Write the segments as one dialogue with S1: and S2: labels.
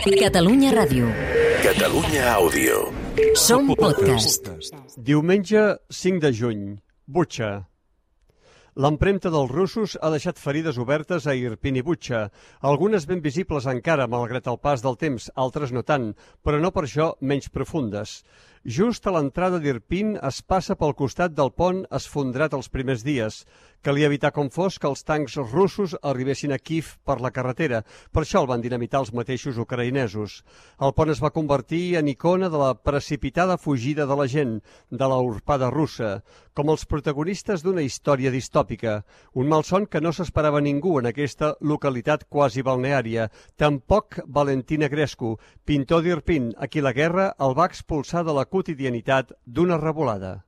S1: Catalunya Ràdio.
S2: Catalunya Àudio.
S1: Som podcast.
S3: Diumenge 5 de juny. Butxa. L'empremta dels russos ha deixat ferides obertes a Irpin i Butxa, algunes ben visibles encara, malgrat el pas del temps, altres no tant, però no per això menys profundes. Just a l'entrada d'Irpin es passa pel costat del pont esfondrat els primers dies. Calia evitar com fos que els tancs russos arribessin a Kiev per la carretera. Per això el van dinamitar els mateixos ucraïnesos. El pont es va convertir en icona de la precipitada fugida de la gent, de la urpada russa, com els protagonistes d'una història distòpica. Un malson que no s'esperava ningú en aquesta localitat quasi balneària. Tampoc Valentina Grescu, pintor d'Irpin, a qui la guerra el va expulsar de la quotidianitat d'una revolada.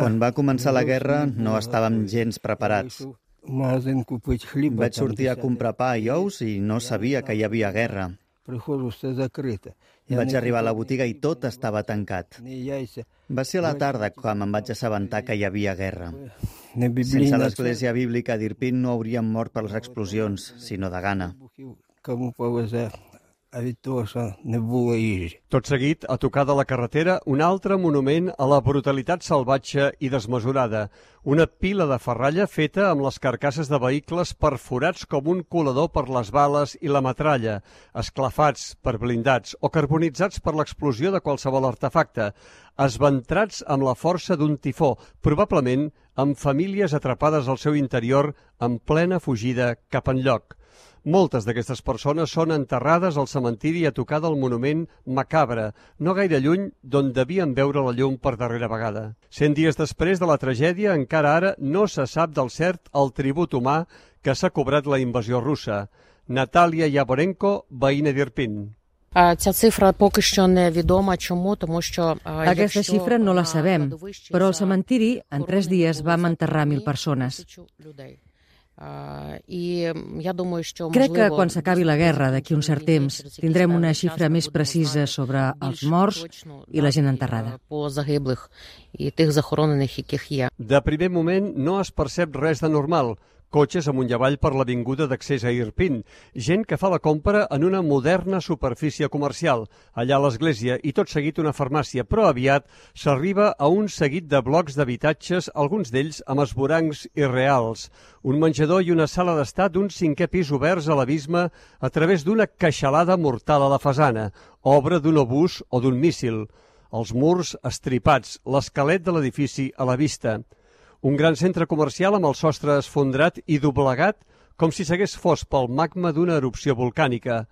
S4: Quan va començar la guerra no estàvem gens preparats. Vaig sortir a comprar pa i ous i no sabia que hi havia guerra. Vaig arribar a la botiga i tot estava tancat. Va ser a la tarda quan em vaig assabentar que hi havia guerra. Sense l'església bíblica d'Irpin no hauríem mort per les explosions, sinó de gana
S5: вибухів, кому повезе, а від того, що не було їжі.
S3: Tot seguit, a tocar de la carretera, un altre monument a la brutalitat salvatge i desmesurada. Una pila de ferralla feta amb les carcasses de vehicles perforats com un colador per les bales i la metralla, esclafats per blindats o carbonitzats per l'explosió de qualsevol artefacte, esventrats amb la força d'un tifó, probablement amb famílies atrapades al seu interior en plena fugida cap enlloc. Moltes d'aquestes persones són enterrades al cementiri a tocar del monument macabre, no gaire lluny d'on devien veure la llum per darrera vegada. Cent dies després de la tragèdia, encara ara no se sap del cert el tribut humà que s'ha cobrat la invasió russa. Natàlia Yaborenko, veïna d'Irpin.
S6: А, Ця цифра поки що не відома. Чому? Тому що а,
S7: Aquesta
S6: якщо
S7: xifra no la
S6: на
S7: sabem,
S6: кладовищі
S7: però al
S6: за
S7: cementiri en tres
S6: хоронені
S7: dies
S6: були
S7: vam enterrar mil
S6: захоронені
S7: persones.
S6: тисячу людей. А, І я думаю, що
S7: Crec que
S6: можливо,
S7: quan s'acabi la guerra, d'aquí un cert temps, tindrem una xifra més precisa sobre els morts i la gent enterrada.
S6: По загиблих і тих захоронених, яких є.
S3: De primer moment no es percep res de normal. Cotxes amunt i avall per l'avinguda d'accés a Irpin. Gent que fa la compra en una moderna superfície comercial. Allà l'església i tot seguit una farmàcia, però aviat s'arriba a un seguit de blocs d'habitatges, alguns d'ells amb esvorancs irreals. Un menjador i una sala d'estat d'un cinquè pis oberts a l'abisme a través d'una queixalada mortal a la façana, obra d'un obús o d'un míssil. Els murs estripats, l'esquelet de l'edifici a la vista. Un gran centre comercial amb el sostre esfondrat i doblegat com si s'hagués fos pel magma d'una erupció volcànica.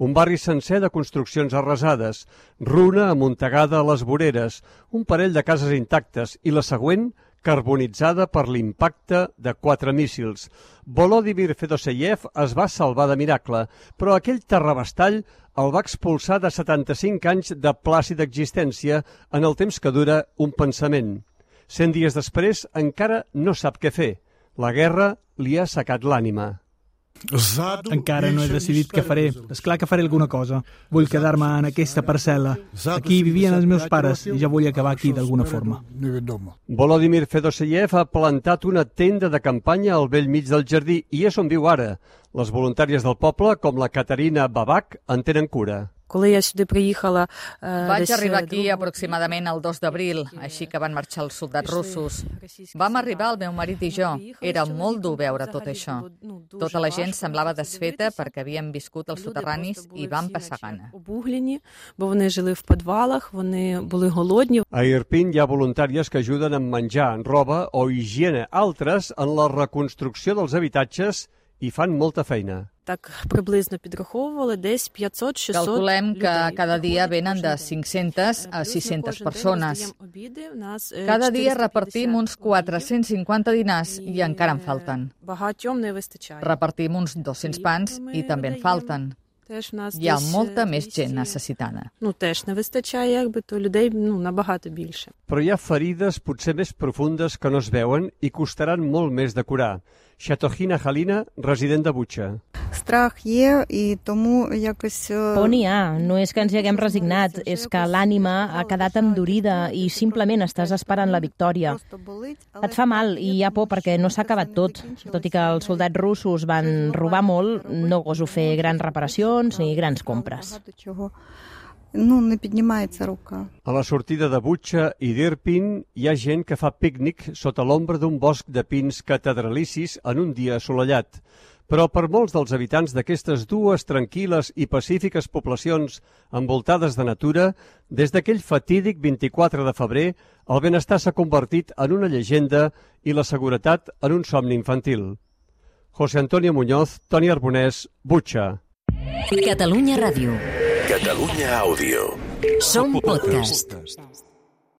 S3: Un barri sencer de construccions arrasades, runa amuntegada a les voreres, un parell de cases intactes i la següent carbonitzada per l'impacte de quatre míssils. Volodymyr Fedoseyev es va salvar de miracle, però aquell terrabastall el va expulsar de 75 anys de plàcida existència en el temps que dura un pensament. Cent dies després encara no sap què fer. La guerra li ha secat l'ànima.
S8: Encara no he decidit què faré. És clar que faré alguna cosa. Vull quedar-me en aquesta parcel·la. Aquí vivien els meus pares i ja vull acabar aquí d'alguna forma.
S3: Volodymyr Fedoseyev ha plantat una tenda de campanya al vell mig del jardí i és on viu ara. Les voluntàries del poble, com la Caterina Babak, en tenen cura.
S9: Коли я сюди приїхала, е,
S10: Vaig
S9: десь,
S10: arribar
S9: е,
S10: aquí
S9: другого
S10: aproximadament el 2 d'abril, així que van marxar els soldats russos. Vam arribar, el meu marit i jo. Era molt dur veure tot això. Tota la gent semblava desfeta perquè havien viscut als soterranis i van passar gana.
S9: обуглені, бо вони жили в підвалах, вони були голодні.
S3: A Irpin hi ha voluntàries que ajuden amb menjar, roba o higiene, altres en la reconstrucció dels habitatges i fan molta feina.
S9: Так приблизно підраховували десь 500-600
S10: Calculem que
S9: людей.
S10: cada dia venen de
S9: Кожен день.
S10: 500 a
S9: Плюс ми
S10: 600
S9: кожен день
S10: persones.
S9: роздаємо обіди. У нас, е,
S10: Cada dia
S9: 450
S10: repartim uns
S9: обідів.
S10: 450 dinars i encara en
S9: е,
S10: falten.
S9: Багатьом не вистачає.
S10: Repartim uns 200 pans i també en falten.
S9: Теж у нас
S10: Hi ha
S9: десь,
S10: molta
S9: е,
S10: més
S9: 200.
S10: gent necessitada.
S9: Ну, теж не вистачає, якби, то людей ну, набагато більше.
S3: Però hi ha ferides potser més profundes que no es veuen i costaran molt més de curar. Shatohina Halina, resident de Butxa.
S11: Страх є, і тому якось...
S12: Por n'hi ha. No és que ens hi haguem resignat, és que l'ànima ha quedat endurida i simplement estàs esperant la victòria. Et fa mal i hi ha por perquè no s'ha acabat tot. Tot i que els soldats russos van robar molt, no goso fer grans reparacions ni grans compres.
S11: Ну, не піднімається рука.
S3: A la sortida de Butxa i d'Irpin hi ha gent que fa pícnic sota l'ombra d'un bosc de pins catedralicis en un dia assolellat. Però per molts dels habitants d'aquestes dues tranquil·les i pacífiques poblacions envoltades de natura, des d'aquell fatídic 24 de febrer, el benestar s'ha convertit en una llegenda i la seguretat en un somni infantil. José Antonio Muñoz, Toni Arbonès, Butxa.
S1: Catalunya Ràdio.
S2: Catalunya Àudio.
S1: Som podcast.